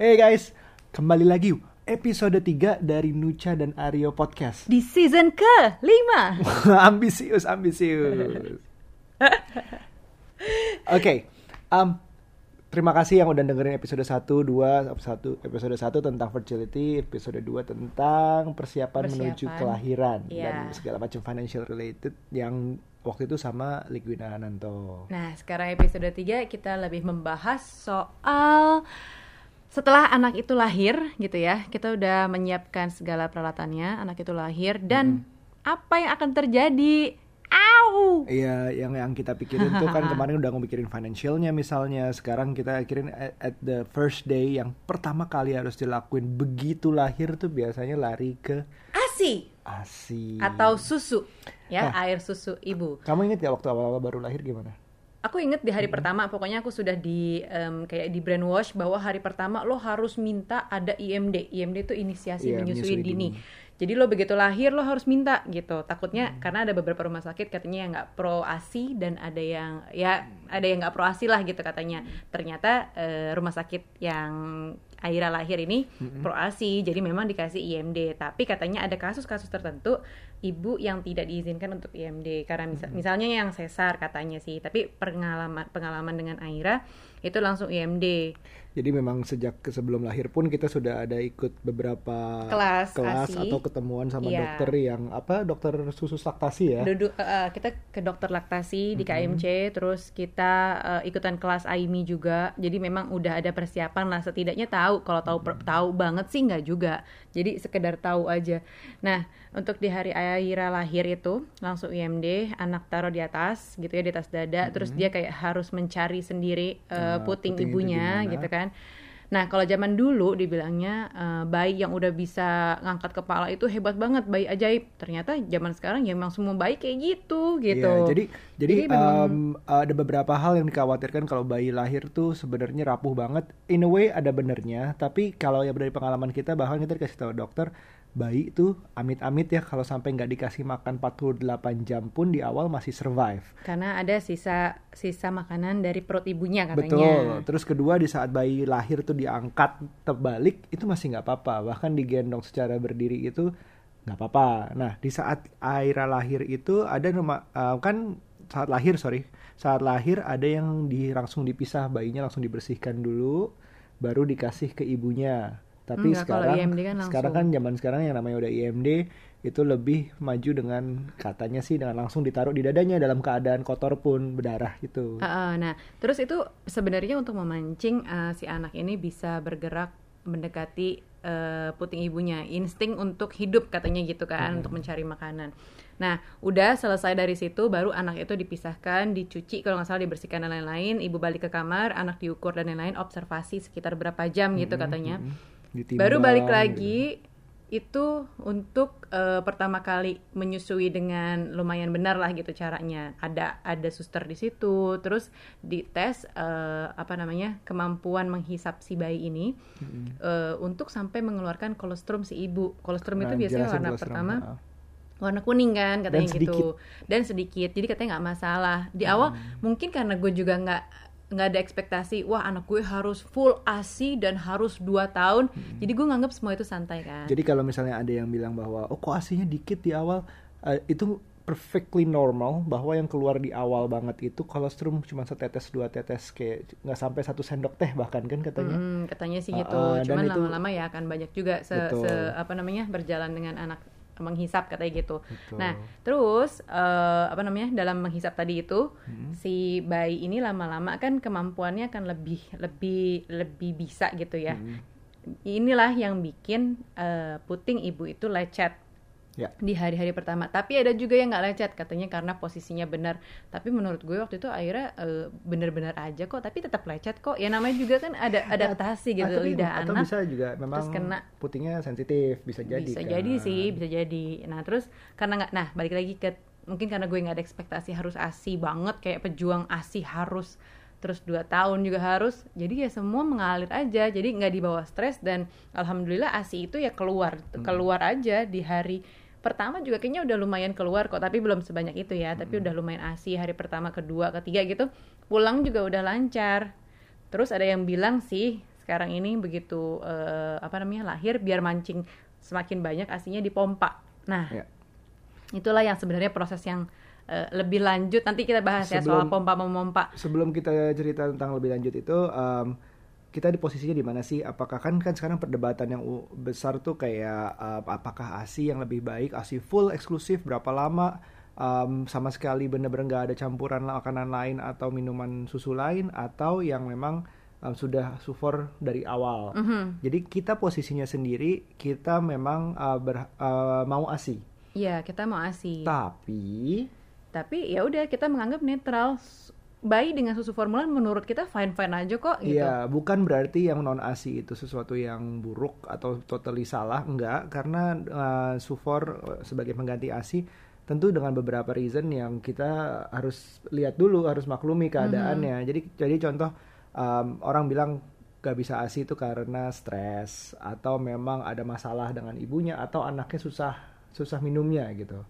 Hey guys, kembali lagi. Episode 3 dari Nucha dan Aryo Podcast. Di season ke-5 ambisius, ambisius. Oke, um, terima kasih yang udah dengerin episode 1, 2, 1, episode 1 tentang fertility, episode 2 tentang persiapan, menuju Persiapan. kelahiran dan Iya. segala macam financial related yang waktu itu sama Ligwina Ananto. Nah sekarang episode 3 kita lebih membahas soal Setelah anak itu lahir gitu ya Kita udah menyiapkan segala peralatannya Anak itu lahir dan apa yang akan terjadi Au Iya, yang yang kita pikirin tuh kan kemarin udah mikirin financialnya misalnya. Sekarang kita pikirin at, at the first day yang pertama kali harus dilakuin begitu lahir tuh biasanya lari ke ASI ASI. atau susu ya Ah. air susu ibu Kamu inget gak waktu awal-awal baru lahir gimana? Aku inget di hari pertama, pokoknya aku sudah di em, kayak di brainwash bahwa hari pertama lo harus minta ada IMD. IMD itu inisiasi Iya, menyusui menyusui dini. dini. Jadi lo begitu lahir lo harus minta gitu. Takutnya karena ada beberapa rumah sakit katanya yang nggak pro ASI dan ada yang ya ada yang nggak pro ASI lah gitu katanya. Ternyata eh, rumah sakit yang Aira lahir ini pro ASI, jadi memang dikasih IMD. Tapi katanya ada kasus-kasus tertentu ibu yang tidak diizinkan untuk IMD karena misa- misalnya yang sesar katanya sih. Tapi pengalaman pengalaman dengan Aira itu langsung IMD. Jadi memang sejak sebelum lahir pun kita sudah ada ikut beberapa Kelas kelas ASI. atau ketemuan sama Iya. dokter yang apa dokter susu laktasi ya. Duduk eh, kita ke dokter laktasi di KMC, terus kita eh, ikutan kelas AIMI juga. Jadi memang udah ada persiapan lah setidaknya tahu. Kalau tahu per- tahu banget sih nggak juga. Jadi sekedar tahu aja. Nah, untuk di hari Aira lahir itu langsung IMD, anak taruh di atas gitu ya di atas dada, terus dia kayak harus mencari sendiri Eh, puting puting ibunya gitu kan. Nah, kalau zaman dulu dibilangnya eh, bayi yang udah bisa ngangkat kepala itu hebat banget, bayi ajaib. Ternyata zaman sekarang ya memang semua bayi kayak gitu, gitu. Iya, jadi jadi, Jadi memang- em, ada beberapa hal yang dikhawatirkan kalau bayi lahir tuh sebenarnya rapuh banget. In a way ada benernya, tapi kalau yang dari pengalaman kita bahkan kita dikasih tahu dokter bayi itu amit-amit ya kalau sampai nggak dikasih makan 48 jam pun di awal masih survive. Karena ada sisa sisa makanan dari perut ibunya katanya. Betul. Terus kedua di saat bayi lahir tuh diangkat terbalik itu masih nggak apa-apa. Bahkan digendong secara berdiri itu nggak apa-apa. Nah di saat Aira lahir itu ada nama eh, kan saat lahir sorry saat lahir ada yang di langsung dipisah bayinya langsung dibersihkan dulu baru dikasih ke ibunya. Tapi Enggak, sekarang IMD kan sekarang kan zaman sekarang yang namanya udah IMD itu lebih maju dengan katanya sih dengan langsung ditaruh di dadanya dalam keadaan kotor pun berdarah gitu. Heeh, nah, terus itu sebenarnya untuk memancing eh, si anak ini bisa bergerak mendekati eh, puting ibunya, insting untuk hidup katanya gitu kan, untuk mencari makanan. Nah, udah selesai dari situ, baru anak itu dipisahkan, dicuci, kalau nggak salah dibersihkan dan lain-lain. Ibu balik ke kamar, anak diukur dan lain-lain, observasi sekitar berapa jam gitu katanya. Ditimbang, Baru balik gitu. lagi itu untuk eh, pertama kali menyusui dengan lumayan benar lah gitu caranya. Ada ada suster di situ, terus dites eh, apa namanya kemampuan menghisap si bayi ini eh, untuk sampai mengeluarkan kolostrum si ibu. Kolostrum itu Nah, biasanya jelasin warna kolostrum, pertama ha. warna kuning kan katanya Dan gitu dan sedikit jadi katanya nggak masalah di awal Hmm. mungkin karena gue juga nggak nggak ada ekspektasi wah anak gue harus full asi dan harus 2 tahun Hmm. jadi gue nganggap semua itu santai kan Jadi kalau misalnya ada yang bilang bahwa oh kok asinya dikit di awal eh, itu perfectly normal bahwa yang keluar di awal banget itu kolostrum cuma setetes dua tetes kayak nggak sampai satu sendok teh bahkan kan katanya. Hmm, katanya sih Ah, gitu ah, dan cuman itu- lama-lama ya akan banyak juga se, Betul. se- apa namanya berjalan dengan anak menghisap katanya gitu Betul. nah terus eh, apa namanya dalam menghisap tadi itu Hmm. si bayi ini lama-lama kan kemampuannya akan lebih lebih lebih bisa gitu ya Hmm. inilah yang bikin eh, puting ibu itu lecet Ya. di hari-hari pertama. Tapi ada juga yang nggak lecet katanya karena posisinya benar. Tapi menurut gue waktu itu akhirnya eh, bener-bener aja kok. Tapi tetap lecet kok. Ya namanya juga kan ada adaptasi gitu Atau- lidah atau anak. bisa juga memang terus kena. putingnya sensitif bisa jadi. bisa kan. jadi sih, bisa jadi. Nah terus karena nggak, nah balik lagi ke mungkin karena gue nggak ada ekspektasi harus asi banget kayak pejuang asi harus terus dua tahun juga harus jadi ya semua mengalir aja jadi nggak dibawa stres dan alhamdulillah asi itu ya keluar keluar aja di hari pertama juga kayaknya udah lumayan keluar kok tapi belum sebanyak itu ya tapi udah lumayan asi hari pertama kedua ketiga gitu pulang juga udah lancar terus ada yang bilang sih sekarang ini begitu eh, apa namanya lahir biar mancing semakin banyak asinya dipompa. Nah, Ya. itulah yang sebenarnya proses yang eh, lebih lanjut nanti kita bahas ya soal Sebelum- pompa memompa. sebelum kita cerita tentang lebih lanjut itu em, kita di posisinya di mana sih apakah kan kan sekarang perdebatan yang besar tuh kayak em, apakah ASI yang lebih baik ASI full eksklusif berapa lama em, sama sekali bener-bener nggak ada campuran makanan lain atau minuman susu lain atau yang memang em, sudah sufor dari awal Mhm. jadi kita posisinya sendiri kita memang eh, ber- eh, mau ASI Iya, kita mau ASI. tapi Tapi ya udah kita menganggap netral. Bayi dengan susu formula menurut kita fine fine aja kok gitu. Iya, bukan berarti yang non ASI itu sesuatu yang buruk atau totally salah, enggak, karena uh, Sufor uh, sebagai pengganti ASI tentu dengan beberapa reason yang kita harus lihat dulu, harus maklumi keadaannya. Jadi jadi contoh um, orang bilang gak bisa ASI itu karena stres atau memang ada masalah dengan ibunya atau anaknya susah susah minumnya gitu.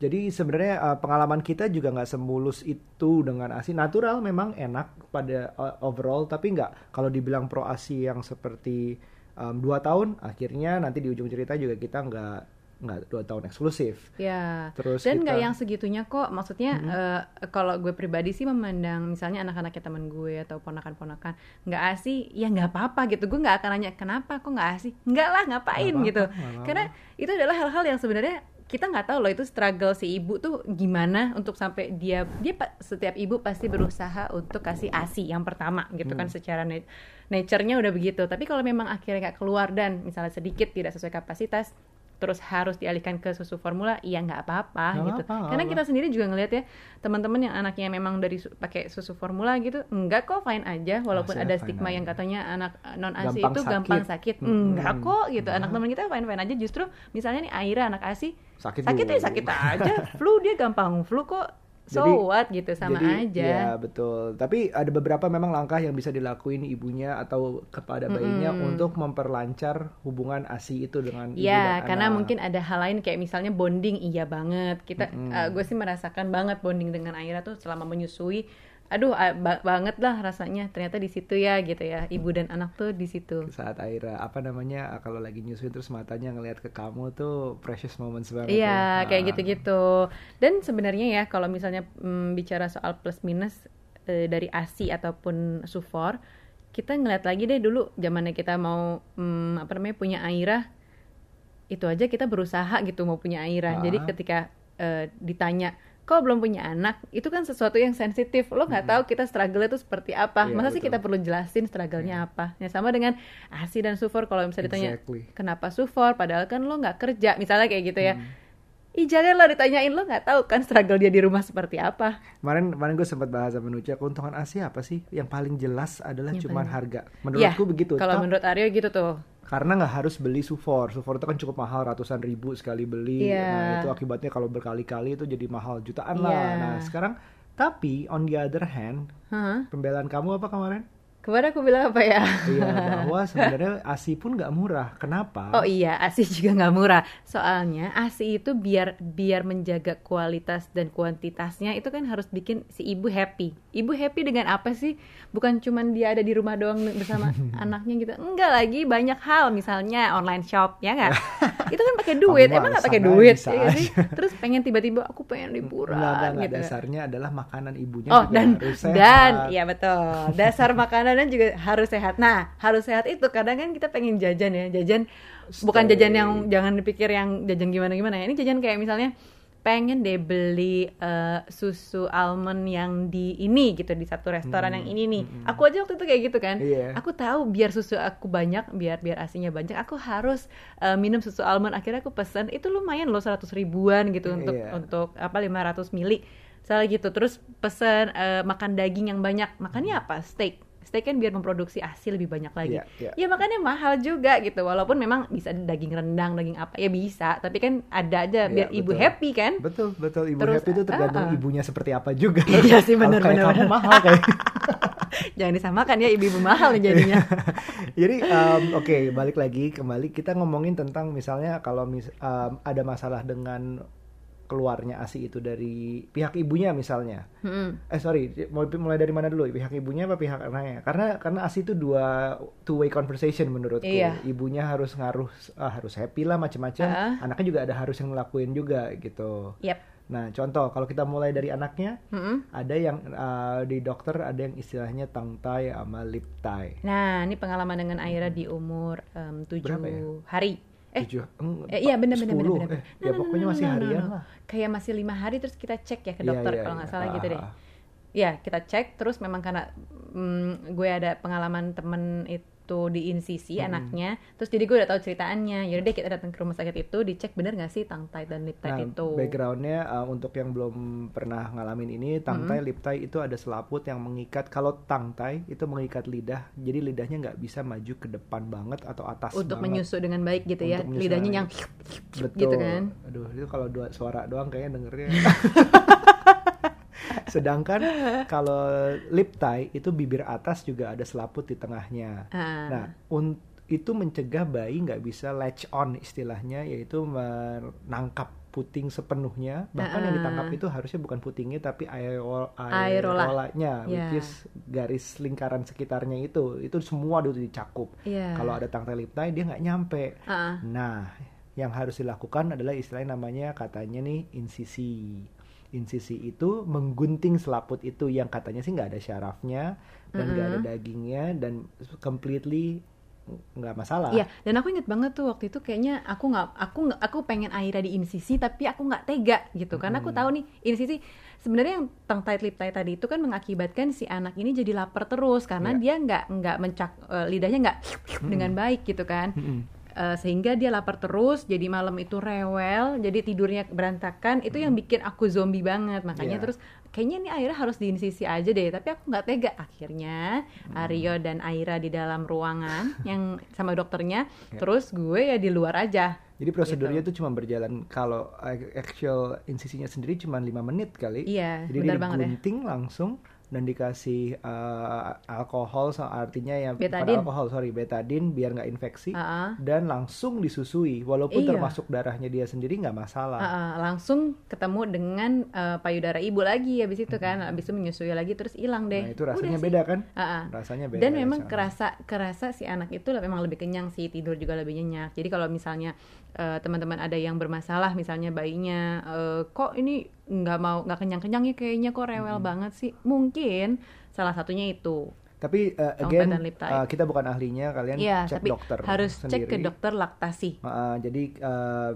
Jadi sebenarnya uh, pengalaman kita juga nggak semulus itu dengan ASI natural memang enak pada uh, overall tapi nggak kalau dibilang pro ASI yang seperti um, dua tahun akhirnya nanti di ujung cerita juga kita nggak nggak dua tahun eksklusif. Ya. Terus Dan nggak kita- yang segitunya kok. Maksudnya eh, kalau gue pribadi sih memandang misalnya anak-anaknya teman gue atau ponakan-ponakan nggak ASI, ya nggak apa-apa gitu. Gue nggak akan nanya kenapa kok nggak ASI. Nggak lah, ngapain Nggak gitu. apa-apa, nggak apa-apa. Karena itu adalah hal-hal yang sebenarnya kita nggak tahu loh itu struggle si ibu tuh gimana untuk sampai dia dia setiap ibu pasti berusaha untuk kasih asi yang pertama gitu kan secara nat- nature-nya udah begitu. Tapi kalau memang akhirnya nggak keluar dan misalnya sedikit tidak sesuai kapasitas terus harus dialihkan ke susu formula iya nggak apa-apa Nggak gitu nggak karena kita sendiri juga ngelihat ya teman-teman yang anaknya memang dari su- pakai susu formula gitu enggak kok fine aja walaupun Masih ada stigma aja. yang katanya anak non asi Gampang itu gampang sakit. sakit Mm-mm. enggak kok gitu anak Enggak. teman kita fine fine aja justru misalnya nih Aira anak asi Sakit sakit dulu. ya sakit aja flu dia gampang flu kok so Jadi- what gitu sama Jadi, aja Ya betul. Tapi ada beberapa memang langkah yang bisa dilakuin ibunya atau kepada bayinya Mm-mm. untuk memperlancar hubungan ASI itu dengan ibu Iya, dan karena anak. mungkin ada hal lain kayak misalnya bonding, iya banget. Kita, Mm-mm. eh, gue sih merasakan banget bonding dengan Aira tuh selama menyusui. Aduh, ba- banget lah rasanya. Ternyata di situ ya, gitu ya. Ibu dan anak tuh di situ. saat Aira apa namanya kalau lagi nyusuin terus matanya ngelihat ke kamu tuh precious moments banget. Iya, ya. kayak Ah. gitu-gitu. Dan sebenarnya ya, kalau misalnya mm, bicara soal plus minus eh, dari ASI ataupun sufor, kita ngeliat lagi deh dulu zamannya kita mau mm, apa namanya punya Aira, itu aja kita berusaha gitu mau punya Aira. Ah. Jadi ketika eh, ditanya kok belum punya anak, itu kan sesuatu yang sensitif. Lo nggak tahu kita struggle itu seperti apa. Iya, Masa sih betul. kita perlu jelasin struggle-nya apa? Ya sama dengan ASI dan sufor kalau misalnya ditanya Exactly. kenapa sufor padahal kan lo nggak kerja misalnya kayak gitu ya Hmm. Ih jangan lo ditanyain lo nggak tahu kan struggle dia di rumah seperti apa Kemarin kemarin gue sempat bahas sama Nucha keuntungan ASI apa sih? Yang paling jelas adalah Yang cuman paling- harga. Ya, Menurutku begitu. kalau menurut Aryo gitu tuh karena nggak harus beli sufor. Sufor itu kan cukup mahal ratusan ribu sekali beli. Iya. Nah itu akibatnya kalau berkali-kali itu jadi mahal jutaan lah. Iya. Nah sekarang tapi on the other hand Hah? pembelaan kamu apa kemarin? Kemarin aku bilang apa ya Iya bahwa sebenarnya ASI pun nggak murah. Kenapa? Oh iya, ASI juga nggak murah. Soalnya ASI itu biar biar menjaga kualitas dan kuantitasnya itu kan harus bikin si ibu happy. Ibu happy dengan apa sih? Bukan cuman dia ada di rumah doang bersama anaknya gitu. Enggak lagi banyak hal, misalnya online shop ya nggak? itu kan pakai duit. Kamu Emang nggak pakai duit? ya sih? Terus pengen tiba-tiba aku pengen liburan Enggak, gitu. Dasarnya adalah makanan ibunya Oh juga dan harus sehat. dan ya betul dasar makanannya juga harus sehat. Nah harus sehat itu kadang kan kita pengen jajan ya jajan bukan Steak. jajan yang jangan dipikir yang jajan gimana gimana ya ini jajan kayak misalnya pengen deh beli eh, susu almond yang di ini gitu di satu restoran yang ini nih. Aku aja waktu itu kayak gitu kan. Hmm, Iya. Aku tahu biar susu aku banyak, biar biar asinya banyak, aku harus eh, minum susu almond. Akhirnya aku pesan itu lumayan loh 100 ribuan gitu untuk Iya. untuk apa 500 mili. Salah gitu. Terus pesan eh, makan daging yang banyak. Makannya apa? Steak. Steak kan biar memproduksi asi lebih banyak lagi. Iya, iya. Ya makanya mahal juga gitu. Walaupun memang bisa daging rendang, daging apa ya bisa. Tapi kan ada aja Iya, biar ibu betul. happy kan. Betul, betul. Ibu Terus, happy itu tergantung ah, ah. ibunya seperti apa juga. Iya sih, benar, benar, kamu mahal kayak. Jangan disamakan ya ibu-ibu mahal jadinya. Jadi em, oke balik lagi kembali kita ngomongin tentang misalnya kalau mis- em, ada masalah dengan keluarnya ASI itu dari pihak ibunya misalnya. Mm-mm. Eh sorry, mau mulai dari mana dulu? Pihak ibunya apa pihak anaknya? Karena karena ASI itu dua two way conversation menurutku. Iya. Ibunya harus ngaruh ah, harus happy lah macam-macam. Ah. Anaknya juga ada harus yang ngelakuin juga gitu. Yap. Nah, contoh kalau kita mulai dari anaknya, Mm-mm. ada yang uh, di dokter ada yang istilahnya tongue tie sama lip tie. Nah, ini pengalaman dengan Aira di umur tujuh Berapa ya? hari. Eh, Tujuh, eh, iya benar benar benar 10, benar. eh, ya pokoknya masih harian lah. Kayak masih lima hari terus kita cek ya ke Iya, dokter iya, kalau iya. nggak salah gitu deh. Ya kita cek terus memang karena mm, gue ada pengalaman temen itu di insisi anaknya, terus jadi gue udah tahu ceritaannya. Yaudah deh kita datang ke rumah sakit itu dicek bener nggak sih tongue tie dan lip tie Nah, itu. backgroundnya uh, untuk yang belum pernah ngalamin ini, tongue tie, lip tie itu ada selaput yang mengikat. Kalau tongue tie itu mengikat lidah, jadi lidahnya nggak bisa maju ke depan banget atau atas untuk banget. menyusu dengan baik gitu ya, lidahnya yang Betul. gitu kan. Aduh, itu kalau dua suara doang kayaknya dengernya. Sedangkan kalau lip tie itu bibir atas juga ada selaput di tengahnya. Ah. Nah, un- itu mencegah bayi nggak bisa latch on istilahnya, yaitu menangkap puting sepenuhnya. Bahkan yang Ah. ditangkap itu harusnya bukan putingnya tapi aerol Aerola. aerolanya, Ya. which is garis lingkaran sekitarnya itu. Itu semua udah dicakup. Iya. Kalau ada tie lip tie dia nggak nyampe. Ah. Nah, yang harus dilakukan adalah istilahnya namanya katanya nih insisi. Insisi itu menggunting selaput itu yang katanya sih nggak ada syarafnya dan nggak ada dagingnya dan completely nggak masalah. Iya, dan aku inget banget tuh waktu itu kayaknya aku nggak, aku nggak, aku pengen Aira di insisi tapi aku nggak tega gitu, karena aku tahu nih insisi sebenarnya yang tongue tie lip tie tadi itu kan mengakibatkan si anak ini jadi lapar terus karena Iya. dia nggak nggak mencak eh, lidahnya nggak dengan baik gitu kan. Eh, sehingga dia lapar terus jadi malam itu rewel jadi tidurnya berantakan itu yang bikin aku zombie banget makanya Iya. terus kayaknya nih Aira harus diinsisi aja deh tapi aku nggak tega akhirnya Aryo dan Aira di dalam ruangan yang sama dokternya Iya. terus gue ya di luar aja Jadi prosedurnya Gitu. itu cuma berjalan kalau actual insisinya sendiri cuma lima menit kali. Iya, Jadi dia banget ya. langsung dan dikasih uh, alkohol artinya yang Betadine. bukan alkohol sorry betadin biar nggak infeksi Ah, ah. dan langsung disusui walaupun Iya. termasuk darahnya dia sendiri nggak masalah. Ah, ah, langsung ketemu dengan eh, payudara ibu lagi habis itu kan habis itu menyusui lagi terus hilang deh Nah itu rasanya Udah sih. beda kan? Ah, ah. Rasanya beda. dan memang rasanya. kerasa kerasa si anak itu memang lebih kenyang sih tidur juga lebih nyenyak jadi kalau misalnya eh, teman-teman ada yang bermasalah misalnya bayinya eh, kok ini nggak mau nggak kenyang kenyang ya kayaknya kok rewel banget sih mungkin salah satunya itu Tapi uh, again uh, kita bukan ahlinya, kalian Iya cek tapi dokter harus cek ke sendiri. dokter laktasi Uh, jadi uh,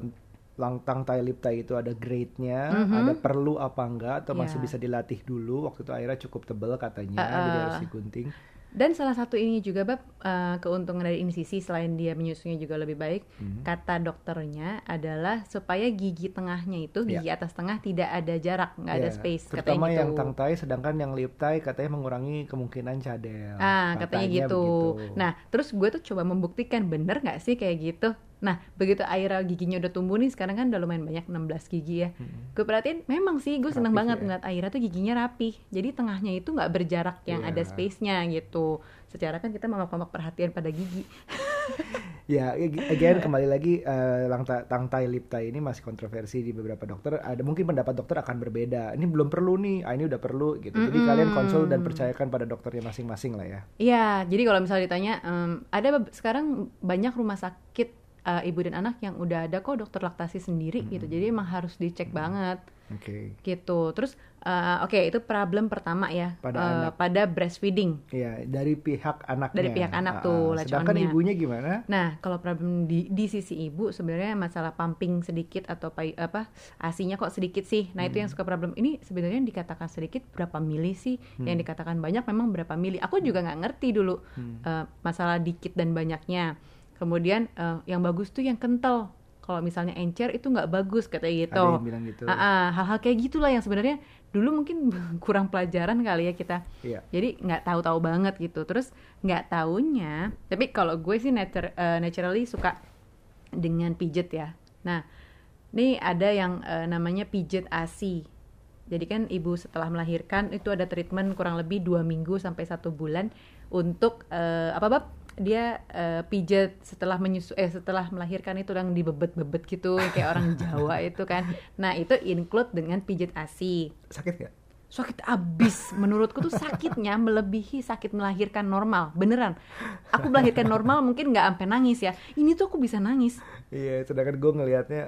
langtang tai lip tie itu ada grade-nya, Mhm. ada perlu apa enggak atau masih Iya. bisa dilatih dulu. Waktu itu Aira cukup tebel katanya, Uh, jadi uh. harus digunting. Dan salah satu ini juga bab eh, keuntungan dari insisi selain dia menyusunya juga lebih baik, Mhm. kata dokternya adalah supaya gigi tengahnya itu gigi atas tengah tidak ada jarak, nggak ada Ya, space Terutama katanya yang gitu. tang tai, sedangkan yang lip tie katanya mengurangi kemungkinan cadel. Ah, katanya, gitu. begitu. Nah, terus gue tuh coba membuktikan bener nggak sih kayak gitu. Nah, begitu Aira giginya udah tumbuh nih, sekarang kan udah lumayan banyak 16 gigi ya. Gue perhatiin, memang sih gue seneng banget ya. ngeliat Aira tuh giginya rapih. Jadi tengahnya itu nggak berjarak yang Iya. ada space-nya gitu. Secara kan kita memamak perhatian pada gigi. Ya, again kembali lagi eh, lang ta- tang tai lip tie ini masih kontroversi di beberapa dokter. Ada mungkin pendapat dokter akan berbeda. Ini belum perlu nih, ah, ini udah perlu gitu. Jadi Mm-mm. kalian konsul dan percayakan pada dokternya masing-masing lah ya. Iya, jadi kalau misalnya ditanya, em, ada sekarang banyak rumah sakit eh, ibu dan anak yang udah ada kok dokter laktasi sendiri gitu. Jadi emang harus dicek banget Oke. gitu. Terus eh, oke itu problem pertama ya Pada eh, anak. pada breastfeeding. Iya, dari pihak anaknya. Dari pihak anak Ah, tuh, ah. Sedangkan ibunya gimana? Nah, kalau problem di, di sisi ibu sebenarnya masalah pumping sedikit atau pai- apa asinya kok sedikit sih. Nah, itu yang Hmm. suka problem. Ini sebenarnya yang dikatakan sedikit berapa mili sih? Hmm. Yang dikatakan banyak memang berapa mili? Aku juga nggak ngerti dulu Hmm. eh, masalah dikit dan banyaknya. Kemudian eh, yang bagus tuh yang kental. Kalau misalnya encer itu nggak bagus katanya gitu. Gitu. Hal-hal kayak gitulah yang sebenarnya dulu mungkin kurang pelajaran kali ya kita Iya. jadi nggak tahu-tahu banget gitu terus nggak taunya tapi kalau gue sih natur, eh, naturally suka dengan pijet ya nah ini ada yang eh, namanya pijet asi jadi kan ibu setelah melahirkan itu ada treatment kurang lebih dua minggu sampai satu bulan untuk eh, apa bab dia eh, pijet setelah menyusu eh setelah melahirkan itu yang dibebet-bebet gitu kayak orang Jawa itu kan. Nah, itu include dengan pijet ASI. Sakit nggak? sakit abis menurutku tuh sakitnya melebihi sakit melahirkan normal beneran aku melahirkan normal mungkin nggak sampai nangis ya ini tuh aku bisa nangis Iya, sedangkan gue ngelihatnya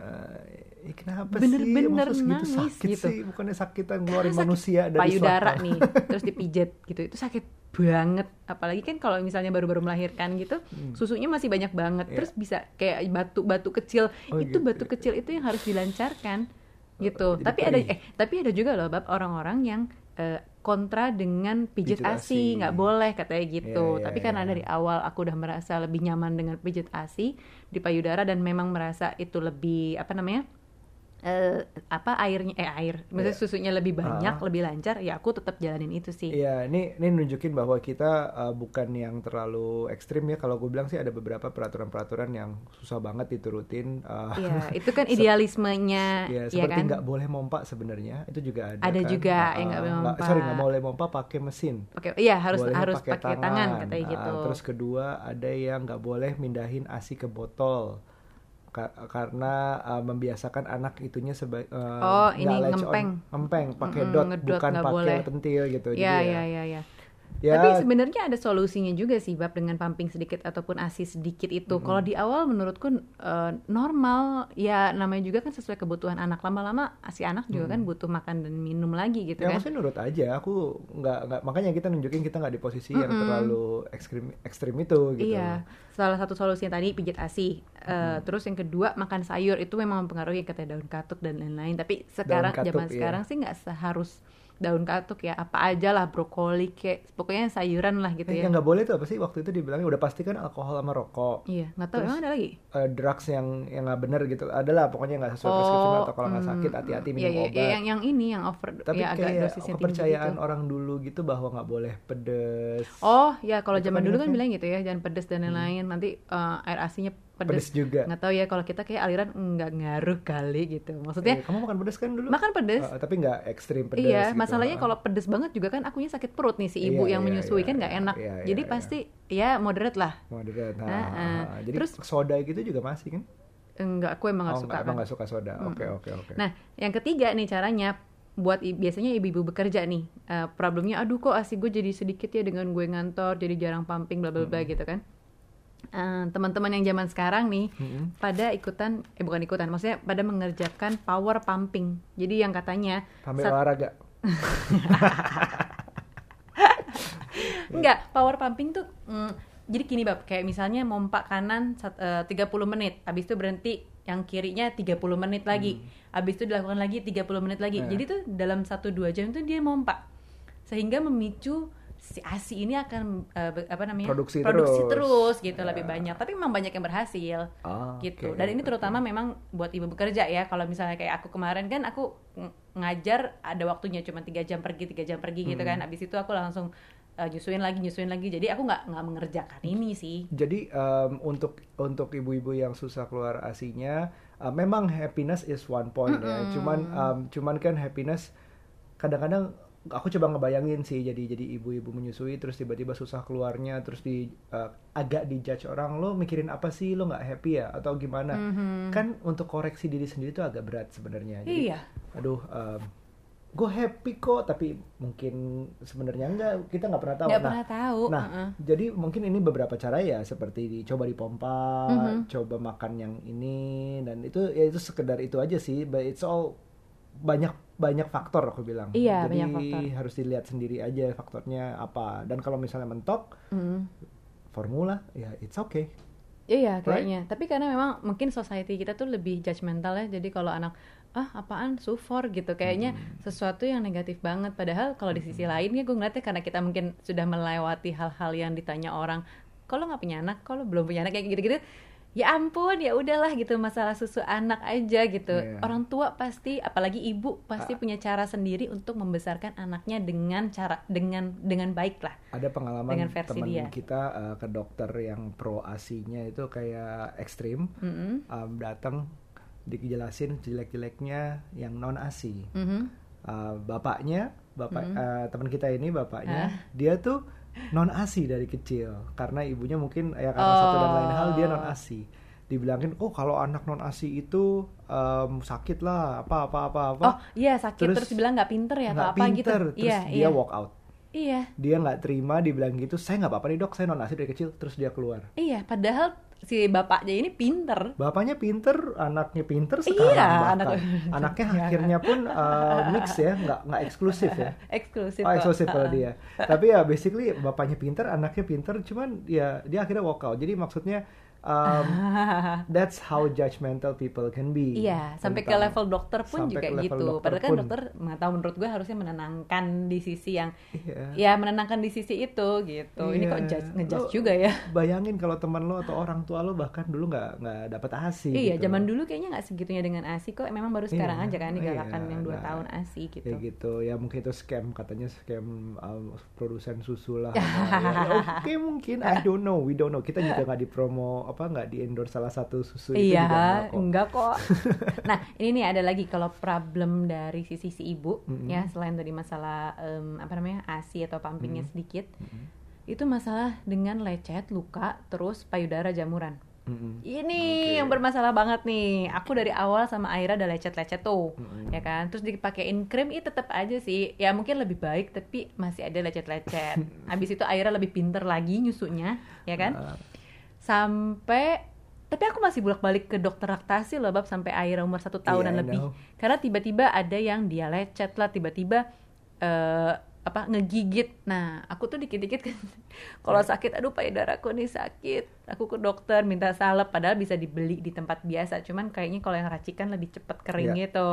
eh, kenapa Bener-bener sih? Segitu nangis sakit gitu. sih? Bukannya sakitan ngeluarin Sakit manusia dari payudara selapang. nih terus dipijet gitu itu sakit banget. Apalagi kan kalau misalnya baru-baru melahirkan gitu susunya masih banyak banget. Iya. terus bisa kayak batu-batu kecil. Oh, itu gitu. batu kecil itu yang harus dilancarkan gitu. jadi tapi ada eh tapi ada juga loh bab orang-orang yang eh, kontra dengan Pijet asi. nggak boleh katanya gitu. Iya, iya, tapi karena iya. dari awal aku udah merasa lebih nyaman dengan pijet asi di payudara dan memang merasa itu lebih apa namanya eh, apa airnya eh air maksudnya Iya. susunya lebih banyak Ah. lebih lancar ya aku tetap jalanin itu sih Iya, ini ini nunjukin bahwa kita uh, bukan yang terlalu ekstrim ya. Kalau gue bilang sih ada beberapa peraturan-peraturan yang susah banget diturutin. uh, Iya, itu kan idealismenya, ya, ya seperti kan? nggak boleh mompa sebenarnya itu juga ada. Ada kan. juga Uh, yang nggak boleh mompa. Sorry, nggak boleh mompa pakai mesin. Pakai, iya harus Bolehnya harus pakai tangan. katanya Ah, gitu. terus kedua ada yang nggak boleh mindahin asi ke botol Ka- karena uh, membiasakan anak itunya sebagai Oh, ini ngempeng. ngempeng pakai Mm-mm, dot ngedot bukan pakai pentil gitu Iya, Jadi ya, iya, iya, iya. ya, Tapi sebenarnya ada solusinya juga sih, bab dengan pumping sedikit ataupun asi sedikit itu. Kalau di awal menurutku eh, normal, ya namanya juga kan sesuai kebutuhan anak. Lama-lama asi anak juga kan butuh makan dan minum lagi gitu ya kan. maksudnya nurut aja aku nggak nggak makanya kita nunjukin kita nggak di posisi yang Mm-mm. terlalu ekstrim ekstrim itu gitu Iya, salah satu solusinya tadi pijat ASI. Eh, Terus yang kedua makan sayur itu memang mempengaruhi katanya daun katuk dan lain-lain. Tapi sekarang katuk, zaman iya. sekarang sih nggak seharus daun katuk ya, apa aja lah brokoli kayak pokoknya sayuran lah gitu Eh, ya. yang nggak boleh tuh apa sih? Waktu itu dibilangnya udah pasti kan alkohol sama rokok. Iya, nggak tahu Terus- emang ada lagi. eh, drugs yang yang nggak bener gitu. Adalah pokoknya nggak sesuai prescription atau kalau nggak sakit hati-hati minum iya, iya, obat. iya, yang yang ini yang over tapi ya agak kayak kepercayaan gitu. orang dulu gitu bahwa nggak boleh pedes. Oh ya kalau Itu zaman kan dulu kan bilang gitu ya jangan pedes dan lain-lain. Nanti eh, air asinya pedes pedes. juga Nggak tahu ya kalau kita kayak aliran nggak ngaruh kali gitu. Maksudnya Eh, kamu makan pedes kan dulu makan pedes Eh, tapi nggak ekstrim pedes iya, gitu. masalahnya Ah. kalau pedes banget juga kan akunya sakit perut nih si ibu Iya, yang iya, menyusui iya, kan nggak iya, enak. iya, iya, Jadi iya. pasti ya moderate lah. moderate nah, Ah, ah. ah. jadi Terus- soda gitu juga masih kan Enggak, aku emang nggak oh, suka nggak, kan. emang nggak suka soda oke oke oke Nah, yang ketiga nih caranya buat biasanya ibu-ibu bekerja nih eh, problemnya aduh kok asi gue jadi sedikit ya dengan gue ngantor jadi jarang pumping bla bla bla gitu kan Eh, teman-teman yang zaman sekarang nih Mm-mm. pada ikutan eh bukan ikutan maksudnya pada mengerjakan power pumping jadi yang katanya sambil sat- olahraga Enggak, power pumping tuh mm, jadi gini bab, kayak misalnya mompa kanan sat- eh, 30 menit, habis itu berhenti yang kirinya 30 menit lagi. Habis itu dilakukan lagi 30 menit lagi. Nah. Jadi tuh dalam 1 2 jam tuh dia mompa. Sehingga memicu si ASI ini akan be- apa namanya? Produksi terus, terus. gitu Ya. lebih banyak. Tapi memang banyak yang berhasil Ah, gitu. oke, Dan ini terutama memang buat ibu bekerja ya. Kalau misalnya kayak aku kemarin kan aku ng- ngajar ada waktunya cuma tiga jam pergi tiga jam pergi gitu Hmm. kan. Abis itu aku langsung uh, nyusuin lagi nyusuin lagi. Jadi aku nggak nggak mengerjakan ini sih. Jadi em, untuk untuk ibu-ibu yang susah keluar asinya, eh, memang happiness is one point ya. Mm-mm. Cuman em, cuman kan happiness kadang-kadang aku coba ngebayangin sih jadi jadi ibu-ibu menyusui terus tiba-tiba susah keluarnya terus di eh, agak dijudge orang lo mikirin apa sih lo nggak happy ya atau gimana Mhm. kan untuk koreksi diri sendiri itu agak berat sebenarnya jadi Iya. aduh gue happy kok tapi mungkin sebenarnya enggak kita nggak pernah tahu Nggak Nah, pernah tahu. Nah, uh-uh. jadi mungkin ini beberapa cara ya seperti dicoba dipompa, Mhm. coba makan yang ini dan itu ya itu sekedar itu aja sih, but it's all banyak banyak faktor aku bilang. Iya, Jadi banyak faktor. harus dilihat sendiri aja faktornya apa. Dan kalau misalnya mentok Mm. formula ya it's okay. Iya kayaknya. Tapi karena memang mungkin society kita tuh lebih judgmental ya. Jadi kalau anak ah apaan sufor gitu kayaknya Hmm. sesuatu yang negatif banget. Padahal kalau di sisi lain ya gue ngeliatnya karena kita mungkin sudah melewati hal-hal yang ditanya orang. Kalau nggak punya anak, kalau belum punya anak kayak gitu-gitu. Ya ampun, ya udahlah gitu masalah susu anak aja gitu. Iya. Orang tua pasti, apalagi ibu pasti Ah. punya cara sendiri untuk membesarkan anaknya dengan cara dengan dengan baik lah. Ada pengalaman Dengan versi teman dia. kita uh, ke dokter yang pro asinya itu kayak ekstrim, Mm-mm. um, datang dijelasin jelek-jeleknya yang non asi. Mhm. uh, bapaknya bapak Mhm. uh, teman kita ini bapaknya Ah. dia tuh non asi dari kecil. Karena ibunya mungkin ya karena satu dan lain hal dia non asi dibilangin oh kalau anak non asi itu em, sakit lah apa apa apa apa. Oh iya sakit. Terus terus, dibilang nggak pinter ya atau nggak apa gitu. pinter. Terus Iya dia iya. walk out Iya dia nggak terima dibilang gitu saya nggak apa-apa nih dok saya non asi dari kecil terus dia keluar iya. Padahal si bapaknya ini pinter. bapaknya pinter anaknya pinter sekarang Iya, bahkan. anak- anaknya Iya. akhirnya pun uh, mix ya nggak nggak eksklusif ya Eksklusif. Oh, eksklusif kalau dia. Tapi ya basically bapaknya pinter, anaknya pinter, cuman ya dia akhirnya walk out. Jadi maksudnya um, that's how judgmental people can be. Iya, sampai ke level dokter pun juga gitu. Padahal kan pun. dokter tahu menurut gue harusnya menenangkan di sisi yang Iya. ya menenangkan di sisi itu gitu. Ini kok Iya. judge, ngejudge juga ya. Bayangin kalau teman lo atau orang tua lo bahkan dulu nggak nggak dapat asi. Iya, gitu. zaman dulu kayaknya nggak segitunya dengan ASI kok. Memang baru sekarang Iya, aja kan digalakan iya, yang dua nah, tahun ASI gitu. Kayak gitu ya mungkin itu scam katanya scam um, produsen susu lah. Ya, ya, Oke mungkin I don't know we don't know kita juga nggak dipromo apa nggak di endorse salah satu susu itu Iya, juga nggak kok. enggak kok. nah, ini nih ada lagi kalau problem dari sisi si ibu Mm-mm. ya selain tadi masalah em, apa namanya ASI atau pumpingnya Mm. sedikit, Mm-mm. itu masalah dengan lecet, luka, terus payudara jamuran. Mm-mm. Ini Oke. yang bermasalah banget nih. Aku dari awal sama Aira udah lecet-lecet tuh, Mm-mm. ya kan. Terus dipakein krim, itu tetap aja sih. Ya mungkin lebih baik, tapi masih ada lecet-lecet. Habis itu Aira lebih pinter lagi nyusunya, ya kan. Ah, Sampai, tapi aku masih bolak-balik ke dokter laktasi loh, bab sampai Aira umur satu tahunan Iya, I lebih. know. Karena tiba-tiba ada yang dia lecet lah, tiba-tiba eh, apa ngegigit. Nah, aku tuh dikit-dikit kan kalau Iya. sakit, aduh payudaraku nih sakit. Aku ke dokter minta salep, padahal bisa dibeli di tempat biasa. Cuman kayaknya kalau yang racikan lebih cepet kering Iya. gitu.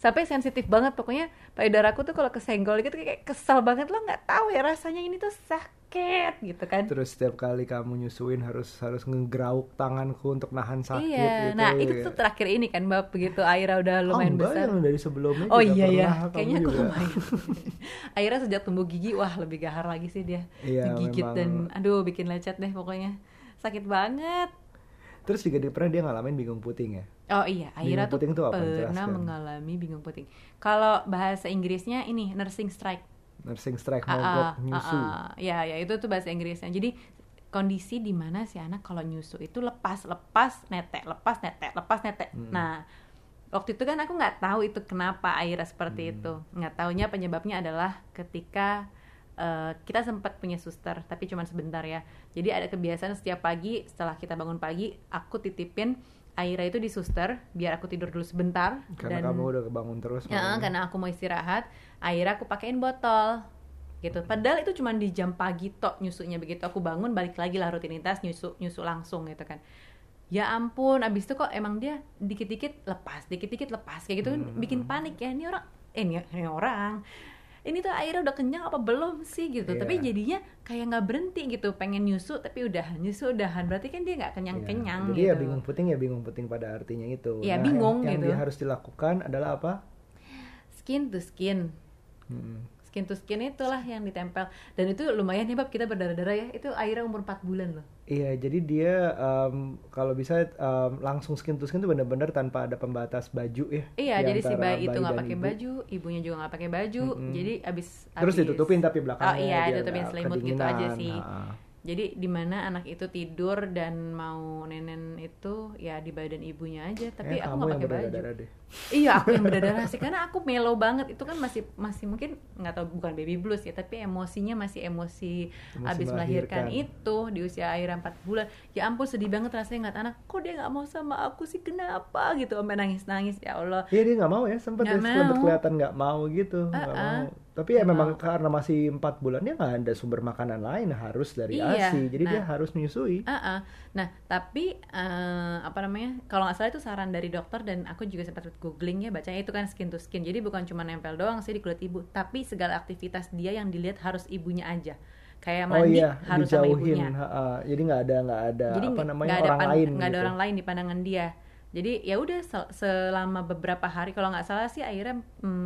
Sampai sensitif banget pokoknya payudaraku tuh kalau kesenggol gitu kayak kesel banget lo nggak tahu ya rasanya ini tuh sakit gitu kan. Terus setiap kali kamu nyusuin harus harus ngegrauk tanganku untuk nahan sakit iya, gitu. nah itu tuh terakhir ini kan Mbak begitu Aira udah Ah, lumayan enggak, besar. yang dari sebelumnya Oh iya ya, kamu kayaknya aku juga. lumayan. Aira sejak tumbuh gigi, wah lebih gahar lagi sih dia. Iya, Digigit memang. dan aduh bikin lecet deh pokoknya. Sakit banget. Terus juga dia pernah dia ngalamin bingung puting ya. Oh iya, Aira Bingung puting tuh tuh apa? pernah Jelaskan. mengalami bingung puting. Kalau bahasa Inggrisnya ini nursing strike. Nursing strike Ah, mogok ah, nyusu. ah, ah. Ya, ya itu tuh bahasa Inggrisnya. Jadi kondisi di mana si anak kalau nyusu itu lepas, lepas, netek, lepas, netek, lepas, netek. Hmm. Nah, waktu itu kan aku nggak tahu itu kenapa Aira seperti Hmm. itu. Nggak taunya penyebabnya adalah ketika eh, kita sempat punya suster, tapi cuma sebentar ya. Jadi ada kebiasaan setiap pagi setelah kita bangun pagi, aku titipin Aira itu di suster biar aku tidur dulu sebentar Karena kamu udah kebangun terus. Ya, karena aku mau istirahat, akhirnya aku pakein botol gitu. Padahal itu cuma di jam pagi tok nyusunya begitu aku bangun balik lagi lah rutinitas nyusu nyusu langsung gitu kan. Ya ampun, abis itu kok emang dia dikit-dikit lepas, dikit-dikit lepas kayak gitu kan Hmm. bikin panik ya ini orang, eh ini, ini orang. Ini tuh airnya udah kenyang apa belum sih gitu. Iya. Tapi jadinya kayak nggak berhenti gitu, pengen nyusu tapi udahan nyusu udahan. Berarti kan dia nggak Iya. kenyang-kenyang Jadi gitu. ya bingung puting ya bingung puting pada artinya itu. Iya, Nah, bingung yang, gitu. Yang dia harus dilakukan adalah apa? Skin to skin. Hmm. Skin to skin itulah yang ditempel dan itu lumayan nih bab kita berdarah-darah ya itu airnya umur 4 bulan loh Iya, jadi dia em, kalau bisa em, langsung skin to skin itu benar-benar tanpa ada pembatas baju ya. iya di jadi si bayi itu nggak pakai ibu. baju ibunya juga nggak pakai baju Mm-mm. jadi abis Terus abis- ditutupin tapi belakangnya oh iya ditutupin selimut gitu aja sih Ha-ha. Jadi di mana anak itu tidur dan mau nenen itu ya di badan ibunya aja. Tapi Eh, aku nggak pakai baju. deh. iya aku yang berdarah sih. Karena aku mellow banget. Itu kan masih masih mungkin nggak tahu bukan baby blues ya. Tapi emosinya masih emosi, Emosi abis melahirkan. melahirkan. itu di usia akhir 4 bulan. Ya ampun sedih banget rasanya ngeliat anak. Kok dia nggak mau sama aku sih? Kenapa? Gitu. Sampai nangis nangis ya Allah. Iya dia nggak mau ya, sempat ya, mau. kelihatan nggak mau gitu, nggak Uh-uh. mau. Tapi ya memang karena masih empat bulan dia nggak ada sumber makanan lain harus dari Iya, ASI, jadi nah. dia harus menyusui. Ah, ah. Nah, tapi eh, apa namanya? Kalau nggak salah itu saran dari dokter dan aku juga sempat googling ya bacanya itu kan skin to skin. Jadi bukan cuma nempel doang sih di kulit ibu, tapi segala aktivitas dia yang dilihat harus ibunya aja. Kayak Oh mandi iya, harus sama ibunya. ha-ha. Jadi nggak ada nggak ada Jadi apa namanya ada orang lain. nggak ada gitu. orang lain di pandangan dia. Jadi ya udah sel- selama beberapa hari kalau nggak salah sih akhirnya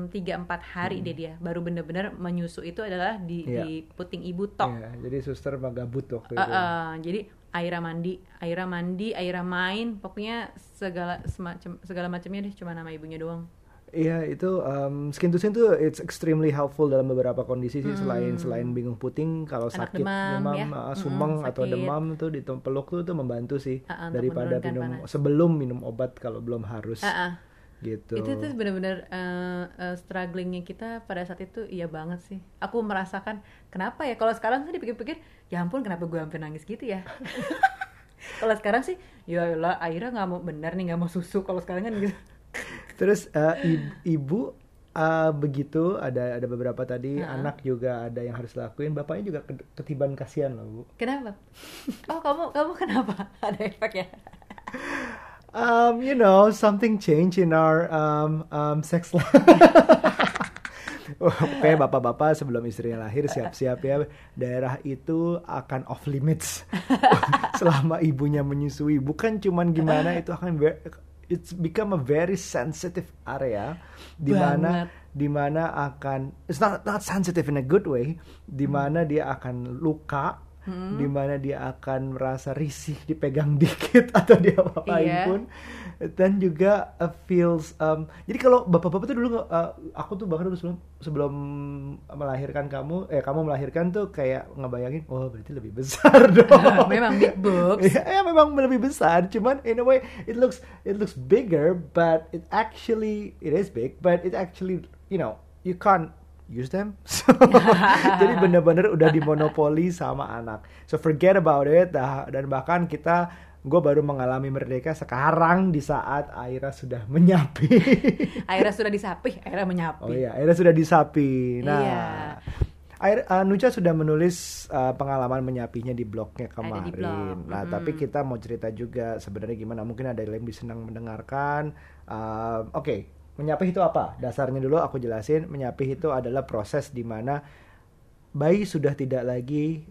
tiga empat hari deh dia baru bener-bener menyusu itu adalah di, Hmm. Iya. di puting ibu tok. Iya, jadi suster gabut waktu itu. eh, jadi Aira mandi, Aira mandi, Aira main, pokoknya segala semacam segala macamnya deh cuma nama ibunya doang. Iya itu um, skin to skin tuh it's extremely helpful dalam beberapa kondisi sih selain selain bingung puting kalau Hmm. Anak sakit demam, ya. uh, sumeng atau sakit. demam tuh di peluk tuh tuh membantu sih untuk daripada minum panas. sebelum minum obat kalau belum harus Ah, ah. gitu. Itu tuh benar-benar eh, eh, strugglingnya kita pada saat itu iya banget sih. Aku merasakan kenapa ya kalau sekarang sih dipikir-pikir ya ampun kenapa gue hampir nangis gitu ya. kalau sekarang sih ya lah akhirnya nggak mau benar nih nggak mau susu kalau sekarang kan gitu. Terus uh, ibu uh, begitu ada ada beberapa tadi Ha-ha. anak juga ada yang harus lakuin bapaknya juga ke- ketiban kasihan loh bu. Kenapa? Oh kamu kamu kenapa? Ada efek ya? Um, you know, something change in our um, um, sex life. Oke, bapak-bapak sebelum istrinya lahir siap-siap ya. Daerah itu akan off limits selama ibunya menyusui. Bukan cuman gimana itu akan it's become a very sensitive area di mana di mana akan it's not not sensitive in a good way, di mana dia akan luka, di mana dia akan merasa risih dipegang dikit atau dia apain Iya. pun dan juga uh, feels um, jadi kalau bapak-bapak tuh dulu uh, aku tuh bahkan dulu sebelum sebelum melahirkan kamu eh kamu melahirkan tuh kayak ngebayangin oh berarti lebih besar dong Memang big boobs. ya, ya memang lebih besar cuman in a way it looks it looks bigger but it actually it is big but it actually you know you can't use them So, jadi bener-bener udah dimonopoli sama anak so forget about it dah- dan bahkan kita gue baru mengalami merdeka sekarang di saat Aira sudah menyapi Akhirnya sudah disapi, akhirnya menyapi. oh iya Aira sudah disapi nah Iya. Air, uh, Nucha sudah menulis uh, pengalaman menyapinya di blognya Ada kemarin. di blog, Nah, mm-mm. tapi kita mau cerita juga sebenarnya gimana? Mungkin ada yang lebih senang mendengarkan. Uh, Oke, menyapih itu apa? Dasarnya dulu aku jelasin. Menyapih itu adalah proses di mana bayi sudah tidak lagi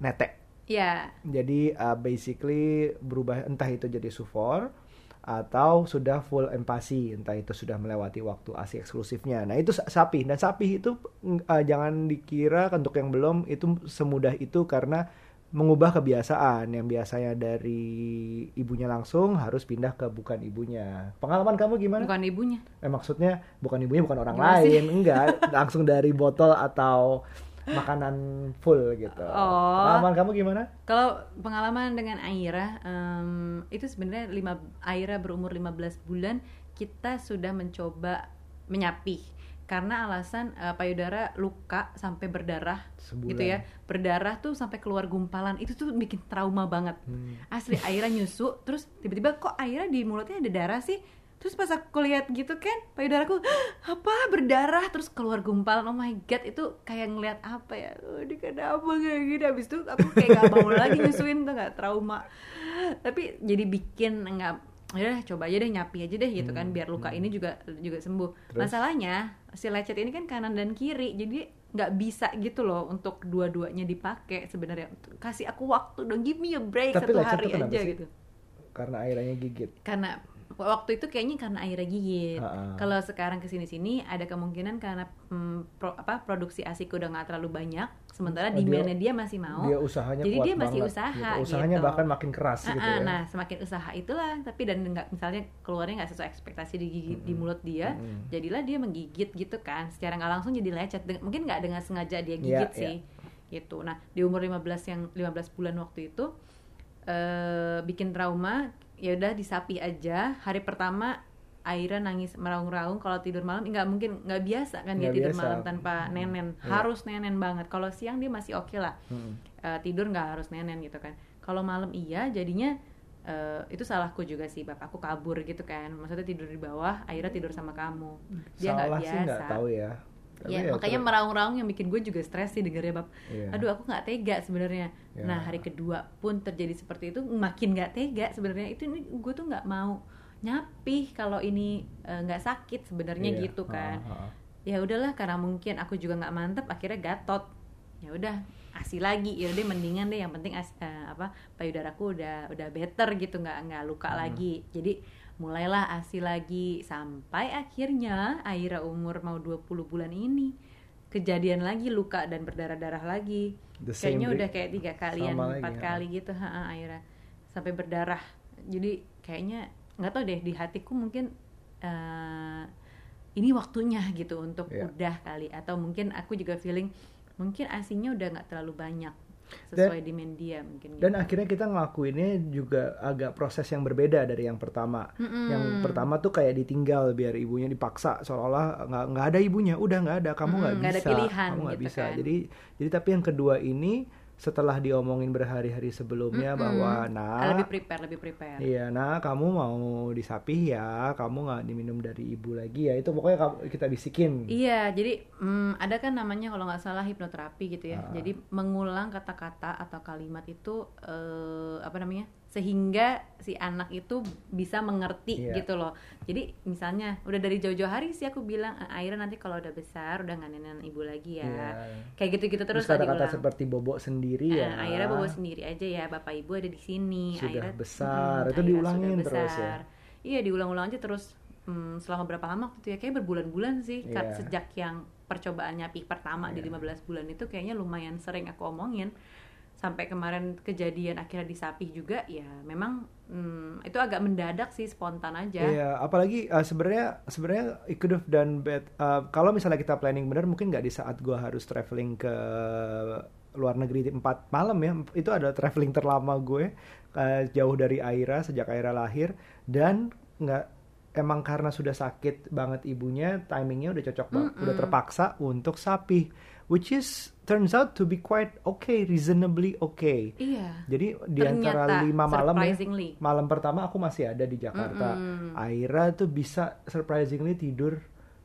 netek. Ya, Jadi uh, basically berubah entah itu jadi sufor atau sudah full empasi, entah itu sudah melewati waktu ASI eksklusifnya. Nah itu sa- sapi dan sapi itu uh, jangan dikira untuk yang belum itu semudah itu karena mengubah kebiasaan yang biasanya dari ibunya langsung harus pindah ke bukan ibunya. Pengalaman kamu gimana? bukan ibunya. Eh maksudnya bukan ibunya bukan orang Gimana sih? lain, enggak, langsung dari botol atau makanan full gitu. Oh. Pengalaman kamu gimana? Kalau pengalaman dengan Aira, em, itu sebenarnya lima, Aira berumur 15 bulan, kita sudah mencoba menyapih. Karena alasan eh, payudara luka sampai berdarah Sebulan. gitu ya. Berdarah tuh sampai keluar gumpalan. Itu tuh bikin trauma banget. Hmm. Asli Aira nyusu, terus tiba-tiba kok Aira di mulutnya ada darah sih? Terus pas aku lihat gitu kan, payudaraku "Hah, apa berdarah terus keluar gumpalan. Oh my god, itu kayak ngeliat apa ya? Oh, ini kenapa kayak gini? Habis itu aku kayak gak mau lagi nyusuin tuh gak trauma. Tapi jadi bikin nggak ya coba aja deh nyapi aja deh gitu kan biar luka ini juga juga sembuh. Hmm, Terus? Masalahnya si lecet ini kan kanan dan kiri, jadi nggak bisa gitu loh untuk dua-duanya dipakai sebenarnya. Kasih aku waktu dong, give me a break Tapi satu hari aja sih? gitu Karena airnya gigit. karena waktu itu kayaknya karena airnya gigit. Ha-ha. Kalau sekarang ke sini sini ada kemungkinan karena mm, pro- apa produksi asik udah nggak terlalu banyak, sementara Oh, dia- demandnya dia masih mau. Dia usahanya Jadi kuat dia masih banget, usaha gitu. Usahanya gitu. bahkan makin keras Ah, gitu ya. Nah semakin usaha itulah, tapi dan nggak misalnya keluarnya nggak sesuai ekspektasi di gigi- di mulut dia, Mm-mm. jadilah dia menggigit gitu kan. Secara nggak langsung jadi lecet. Deng- Mungkin nggak dengan sengaja dia Iya, gigit iya. sih, gitu. Nah di umur 15 yang 15 bulan waktu itu eh bikin trauma ya udah disapi aja. Hari pertama Aira nangis meraung-raung kalau tidur malam. Nggak mungkin nggak biasa kan dia Nggak tidur biasa. malam tanpa nenen. Iya. harus nenen banget. Kalau siang dia masih oke lah. Mm. Eh, tidur nggak harus nenen gitu kan. Kalau malam iya jadinya eh, itu salahku juga sih bab aku kabur gitu kan. Maksudnya tidur di bawah Aira tidur sama kamu. Dia nggak biasa sih nggak tahu ya. Tapi Ya, makanya terus- meraung-raung yang bikin gue juga stres sih dengernya bab. Iya. Aduh aku nggak tega sebenarnya. Ya. Nah hari kedua pun terjadi seperti itu makin nggak tega sebenarnya itu ini gue tuh nggak mau nyapih kalau ini eh, nggak sakit sebenarnya Iya. gitu kan. Ya udahlah karena mungkin aku juga nggak mantep akhirnya gatot. Ya udah asi lagi ya udah mendingan deh yang penting as- eh, apa payudaraku udah udah better gitu nggak nggak luka Hmm. lagi. Jadi mulailah asi lagi sampai akhirnya Aira umur mau 20 bulan ini kejadian lagi luka dan berdarah-darah lagi. Kayaknya udah kayak tiga kalian, Sama lagi, empat ya. kali gitu ha, ha, Aira sampai berdarah. Jadi kayaknya nggak tahu deh di hatiku mungkin eh, ini waktunya gitu untuk Iya. udah kali atau mungkin aku juga feeling mungkin asinya udah nggak terlalu banyak sesuai demand dia mungkin Dan gitu. akhirnya kita ngelakuinnya juga agak proses yang berbeda dari yang pertama. Yang pertama tuh kayak ditinggal biar ibunya dipaksa seolah-olah nggak nggak ada ibunya, udah nggak ada, kamu nggak nggak ada bisa, pilihan kamu nggak gitu bisa. kan. Jadi jadi tapi yang kedua ini setelah diomongin berhari-hari sebelumnya bahwa nah lebih prepare lebih prepare Iya, nah kamu mau disapih ya, kamu nggak diminum dari ibu lagi ya. Itu pokoknya kita bisikin. Iya, jadi mm, ada kan namanya kalau nggak salah hipnoterapi gitu ya. Ah. Jadi mengulang kata-kata atau kalimat itu eh, apa namanya sehingga si anak itu bisa mengerti Iya. gitu loh. Jadi misalnya udah dari jauh-jauh hari sih aku bilang "Eh, Aira nanti kalau udah besar udah nggak nenek ibu lagi ya. Iya. Kayak gitu-gitu Terus kata-kata seperti bobok sendiri Eh, ya. Aira bawa sendiri aja ya, bapak ibu ada di sini. Sudah Aira, besar. Mm, Itu Aira diulangin terus ya? besar. Iya diulang-ulang aja terus mm, selama berapa lama waktu itu ya? Kayak berbulan-bulan sih. Iya. Sejak yang percobaan nyapi pertama di 15 bulan itu kayaknya lumayan sering aku omongin. Sampai kemarin kejadian akhirnya disapih juga ya memang mm, itu agak mendadak sih spontan aja. Iya, apalagi uh, sebenarnya sebenarnya it could have done bet- uh, kalau misalnya kita planning benar mungkin nggak di saat gua harus traveling ke luar negeri empat malam ya. Itu adalah traveling terlama gue uh, jauh dari Aira sejak Aira lahir. Dan nggak emang karena sudah sakit banget ibunya timingnya udah cocok banget udah terpaksa untuk sapi which is turns out to be quite okay reasonably okay Iya. jadi di antara lima malam ya, malam pertama aku masih ada di Jakarta. Aira tuh bisa surprisingly tidur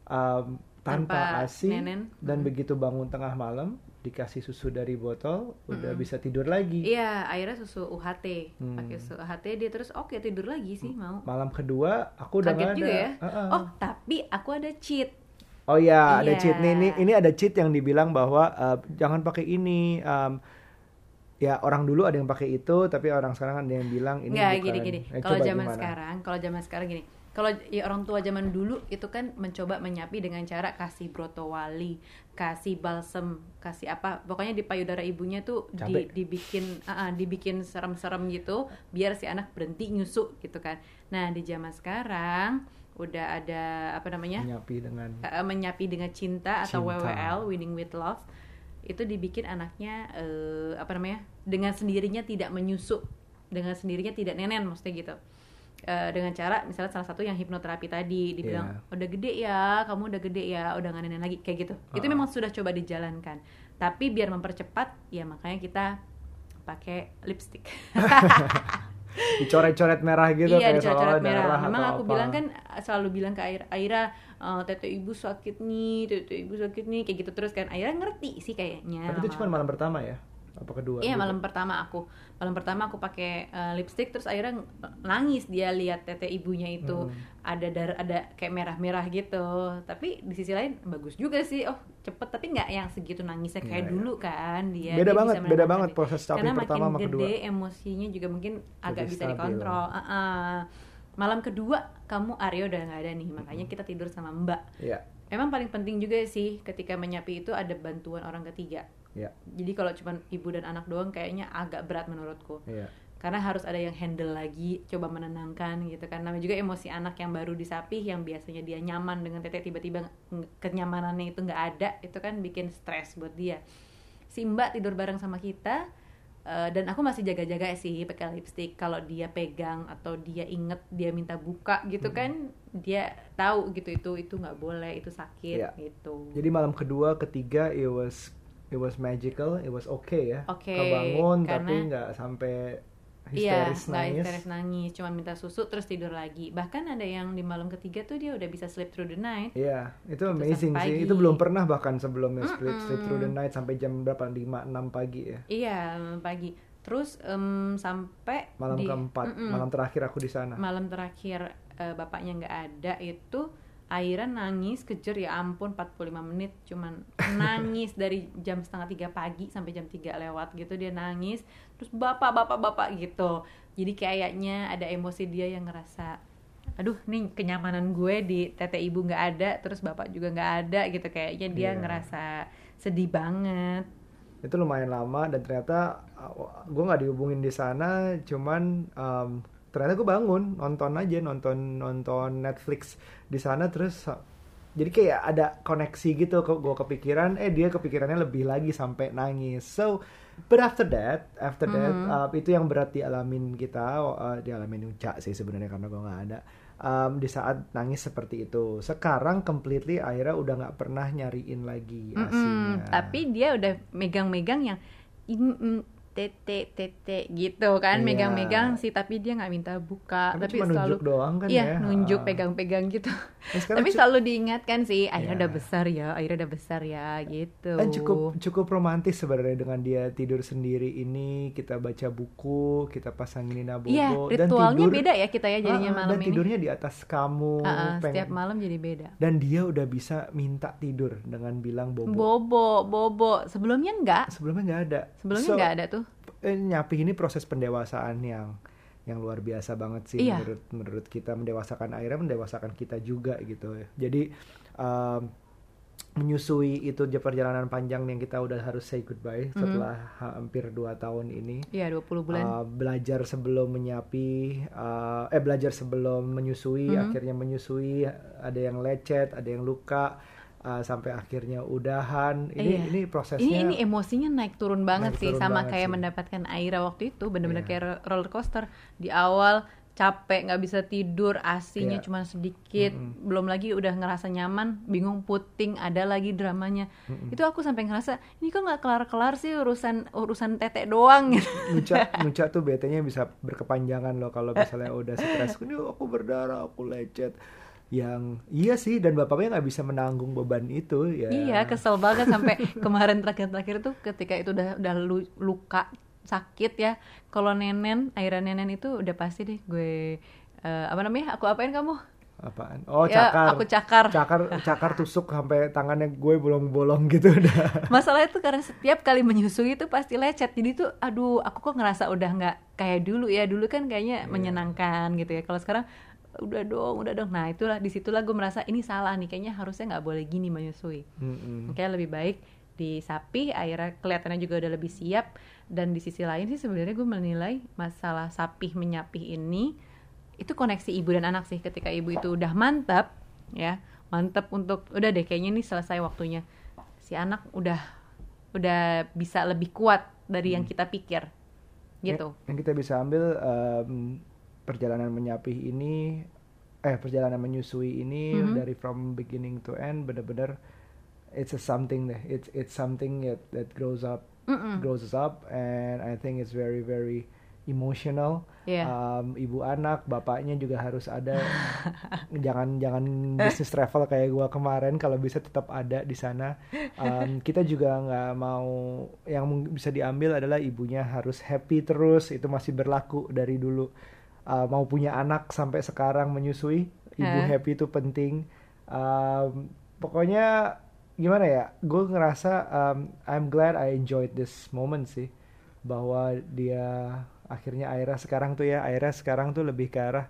um, tanpa, Tanpa asi nenen. dan begitu bangun tengah malam dikasih susu dari botol udah bisa tidur lagi. Iya, akhirnya susu UHT, Hmm. pakai susu UHT dia terus oke tidur lagi sih mau. Malam kedua aku udah Kaget nggak juga ada. ya. Heeh. Oh, tapi aku ada cheat. Oh ya, ada Iya. cheat nih. Ini, ini ada cheat yang dibilang bahwa uh, jangan pakai ini. um, ya orang dulu ada yang pakai itu, tapi orang sekarang ada yang bilang ini Enggak bukan. gini-gini. Eh, Kalau zaman gimana? sekarang, kalau zaman sekarang gini. Kalau ya orang tua zaman dulu itu kan mencoba menyapi dengan cara kasih broto wali, kasih balsem, kasih apa, pokoknya di payudara ibunya tuh di, dibikin ah, dibikin serem-serem gitu biar si anak berhenti nyusuk gitu kan. Nah, di zaman sekarang udah ada apa namanya? Menyapi dengan eh, menyapi dengan cinta atau Cinta. WWL winning with love itu dibikin anaknya eh, apa namanya dengan sendirinya tidak menyusuk dengan sendirinya tidak nenen maksudnya gitu Eh, dengan cara misalnya salah satu yang hipnoterapi tadi dibilang Iya. udah gede ya kamu udah gede ya udah nggak nenen lagi kayak gitu itu Ah. memang sudah coba dijalankan tapi biar mempercepat ya makanya kita pakai lipstick dicoret-coret merah gitu iya kayak dicoret-coret seolah-olah merah. darah Memang aku apa. bilang kan selalu bilang ke Aira, Aira eh, tete ibu sakit nih, tete ibu sakit nih, kayak gitu terus kan. Aira ngerti sih kayaknya. Tapi itu cuma malam pertama ya? Apa kedua? Iya gitu? malam pertama aku, malam pertama aku pakai eh, lipstick terus ng- nangis dia lihat tete ibunya itu Hmm. ada darah ada kayak merah-merah gitu. Tapi di sisi lain bagus juga sih, oh cepet tapi nggak yang segitu nangisnya kayak Iya, iya. dulu kan dia. Beda dia banget, beda banget proses Karena pertama makin sama gede kedua. emosinya juga mungkin agak Lebih bisa dikontrol. Ah, ah. Malam kedua kamu Aryo udah nggak ada nih, Hmm. makanya kita tidur sama Mbak. Iya, Memang paling penting juga sih ketika menyapi itu ada bantuan orang ketiga. Iya, Jadi kalau cuma ibu dan anak doang kayaknya agak berat menurutku. iya. Karena harus ada yang handle lagi, coba menenangkan gitu kan. Namanya juga emosi anak yang baru disapih yang biasanya dia nyaman dengan tete tiba-tiba kenyamanannya itu nggak ada, itu kan bikin stres buat dia. Si Mbak tidur bareng sama kita eh, dan aku masih jaga-jaga sih pakai lipstick kalau dia pegang atau dia inget dia minta buka gitu Hmm. kan dia tahu gitu itu itu nggak boleh itu sakit Iya. gitu Jadi malam kedua, ketiga, it was it was magical, it was okay ya. Oke, Kebangun tapi karena- nggak sampai Iya, histeris nggak nangis. histeris nangis, cuma minta susu terus tidur lagi. Bahkan ada yang di malam ketiga tuh dia udah bisa sleep through the night. Iya, itu Itu amazing sampai sih. pagi. Itu belum pernah bahkan sebelumnya sleep, Mm-mm. sleep through the night sampai jam berapa? 5 6 pagi ya. Iya, pagi. Terus em, sampai Malam di- keempat, Mm-mm. malam terakhir aku di sana. malam terakhir eh, bapaknya nggak ada itu Aira nangis kejer ya ampun 45 menit. Cuman nangis dari jam setengah tiga pagi sampai jam 3 lewat gitu dia nangis. Terus bapak bapak bapak gitu. Jadi kayaknya ada emosi dia yang ngerasa aduh nih kenyamanan gue di tete ibu nggak ada terus bapak juga nggak ada gitu. Kayaknya dia Iya. ngerasa sedih banget. Itu lumayan lama dan ternyata gue nggak dihubungin di sana cuman um, ternyata gue bangun nonton aja nonton nonton Netflix di sana terus jadi kayak ada koneksi gitu ke gue kepikiran eh dia kepikirannya lebih lagi sampai nangis. So but after that after that Mhm. uh, itu yang berat dialamin kita uh, dialamin Uca sih sebenarnya karena gue nggak ada. Um, di saat nangis seperti itu. Sekarang completely Aira udah nggak pernah nyariin lagi Mm-mm, asinya tapi dia udah megang-megang yang im, tete tete gitu kan Iya. megang-megang sih tapi dia nggak minta buka. Tapi tapi, cuma selalu nunjuk doang kan iya ya. nunjuk Ah. pegang-pegang gitu. Nah, tapi selalu diingatkan sih Aira Iya. udah besar ya Aira udah besar ya gitu. Dan cukup cukup romantis sebenarnya dengan dia tidur sendiri ini kita baca buku kita pasangin Nina Bobo iya dan ritualnya tidur beda ya kita ya jadinya ah, malam dan ini. tidurnya di atas kamu Ah, ah, pengen- setiap malam jadi beda. Dan dia udah bisa minta tidur dengan bilang bobo. Bobo bobo. Sebelumnya enggak sebelumnya nggak ada. Sebelumnya So, enggak ada tuh eh, nyapih ini proses pendewasaan yang yang luar biasa banget sih Iya. menurut menurut kita mendewasakan Aira mendewasakan kita juga gitu jadi um, menyusui itu perjalanan panjang yang kita udah harus say goodbye Mhm. setelah hampir dua tahun ini Iya 20 bulan Uh, belajar sebelum menyapi uh, eh belajar sebelum menyusui Mhm. akhirnya menyusui ada yang lecet ada yang luka uh, sampai akhirnya udahan ini Iya. ini prosesnya ini ini emosinya naik turun banget Naik sih turun sama banget kayak sih. mendapatkan Aira waktu itu bener-bener Iya. kayak ro- roller coaster di awal capek nggak bisa tidur asinya Iya. cuma sedikit Mm-mm. belum lagi udah ngerasa nyaman bingung puting ada lagi dramanya Mm-mm. itu aku sampai ngerasa ini kok nggak kelar-kelar sih urusan urusan tete doang gitu Nuca, Nuca tuh betenya bisa berkepanjangan loh kalau misalnya udah stres. Ini aku berdarah, aku lecet. Yang iya sih dan bapaknya nggak bisa menanggung beban itu ya. Iya, kesel banget sampai kemarin terakhir-terakhir tuh ketika itu udah udah lu- luka sakit ya. Kalau nenen, airan nenen itu udah pasti deh gue eh, apa namanya? Aku apain kamu? Apaan? Oh Ya, cakar. aku cakar. Cakar, cakar tusuk sampai tangannya gue bolong-bolong gitu udah. Masalahnya tuh karena setiap kali menyusui itu pasti lecet. Jadi tuh aduh, aku kok ngerasa udah nggak kayak dulu ya. Dulu kan kayaknya Iya. menyenangkan gitu ya. Kalau sekarang udah dong, udah dong. Nah, itulah di situlah gue merasa ini salah nih. Kayaknya harusnya nggak boleh gini menyusui. Mm-mm. Makanya lebih baik disapi akhirnya kelihatannya juga udah lebih siap dan di sisi lain sih sebenarnya gue menilai masalah sapih menyapih ini itu koneksi ibu dan anak sih ketika ibu itu udah mantap ya mantap untuk udah deh kayaknya ini selesai waktunya si anak udah udah bisa lebih kuat dari yang kita pikir gitu Yang, yang kita bisa ambil em, perjalanan menyapih ini eh perjalanan menyusui ini Mhm. dari from beginning to end bener-bener it's a something deh. It's it's something that that grows up Mm-mm. grows us up and I think it's very very emotional. Iya. Um, ibu anak, bapaknya juga harus ada. jangan jangan bisnis travel kayak gua kemarin kalau bisa tetap ada di sana. Um, kita juga nggak mau yang bisa diambil adalah ibunya harus happy terus. Itu masih berlaku dari dulu. Uh, mau punya anak sampai sekarang menyusui, ibu Hah? happy itu penting. Um, pokoknya gimana ya? Gue ngerasa um, I'm glad I enjoyed this moment sih bahwa dia akhirnya Aira sekarang tuh ya Aira sekarang tuh lebih ke arah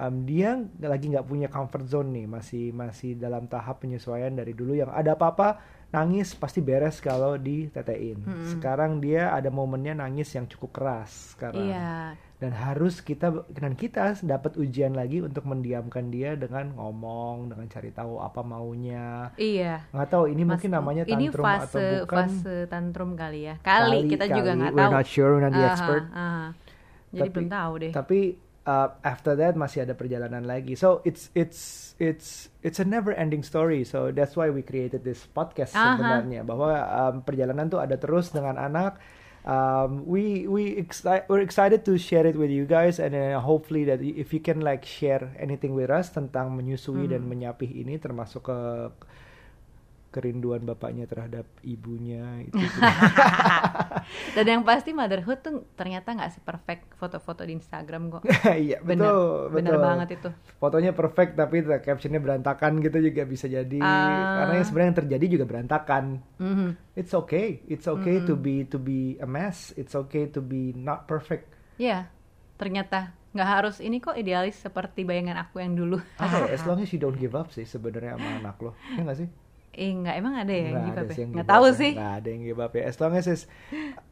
um, dia lagi nggak punya comfort zone nih masih masih dalam tahap penyesuaian dari dulu yang ada apa-apa nangis pasti beres kalau ditetein Mm-mm. sekarang dia ada momennya nangis yang cukup keras sekarang iya dan harus kita dan kita dapat ujian lagi untuk mendiamkan dia dengan ngomong dengan cari tahu apa maunya. Iya. Nggak tahu ini Mas- mungkin namanya ini tantrum fase atau bukan? fase tantrum kali ya. Kali, kita juga kali. nggak we're tahu. not sure we're not the Aha, expert. aha. jadi Tapi- belum tahu deh. tapi uh, after that masih ada perjalanan lagi. So it's it's it's it's a never ending story. So that's why we created this podcast Aha. sebenarnya. Bahwa um, perjalanan tuh ada terus dengan anak um, we we exci- we're excited to share it with you guys and then hopefully that if you can like share anything with us tentang menyusui dan Hmm. menyapih ini termasuk ke kerinduan bapaknya terhadap ibunya itu. Dan yang pasti motherhood tuh ternyata nggak seperfect foto-foto di Instagram kok. Iya bener betul. bener betul banget itu. Fotonya perfect tapi captionnya berantakan gitu juga bisa jadi. Ah. karena yang sebenarnya yang terjadi juga berantakan. Mhm. it's okay it's okay to Mm-mm. be to be a mess. It's okay to be not perfect. Iya, ternyata nggak harus ini kok idealis seperti bayangan aku yang dulu. Ya, as long as you don't give up sih sebenarnya sama anak lo. Ya nggak sih eh nggak emang ada ya yang ada ya? yang nggak give tahu ya. sih nggak ada yang give up ya as long as is-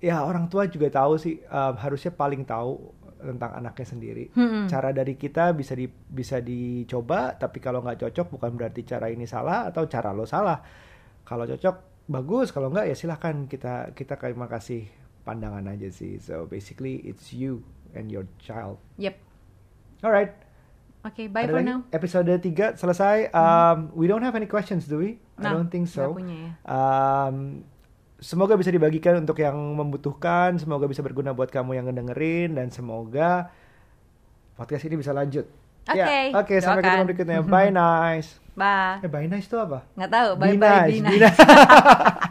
ya orang tua juga tahu sih um, harusnya paling tahu tentang anaknya sendiri. Hmm. Cara dari kita bisa di bisa dicoba, tapi kalau nggak cocok bukan berarti cara ini salah atau cara lo salah. Kalau cocok bagus, kalau nggak ya silahkan kita kita kayak kasih pandangan aja sih. So basically it's you and your child. Yep. Alright. Oke, bye Ada for lagi? now. Episode 3 selesai. Um, We don't have any questions, do we? I Nah, don't think so. punya ya. Um, semoga bisa dibagikan untuk yang membutuhkan. Semoga bisa berguna buat kamu yang ngedengerin dan semoga podcast ini bisa lanjut. Oke, Ya, Oke, sampai doakan. ketemu berikutnya. Bye nice. Bye. Eh, bye nice itu apa? Nggak tahu, Be bye bye nice, be be nice. nice.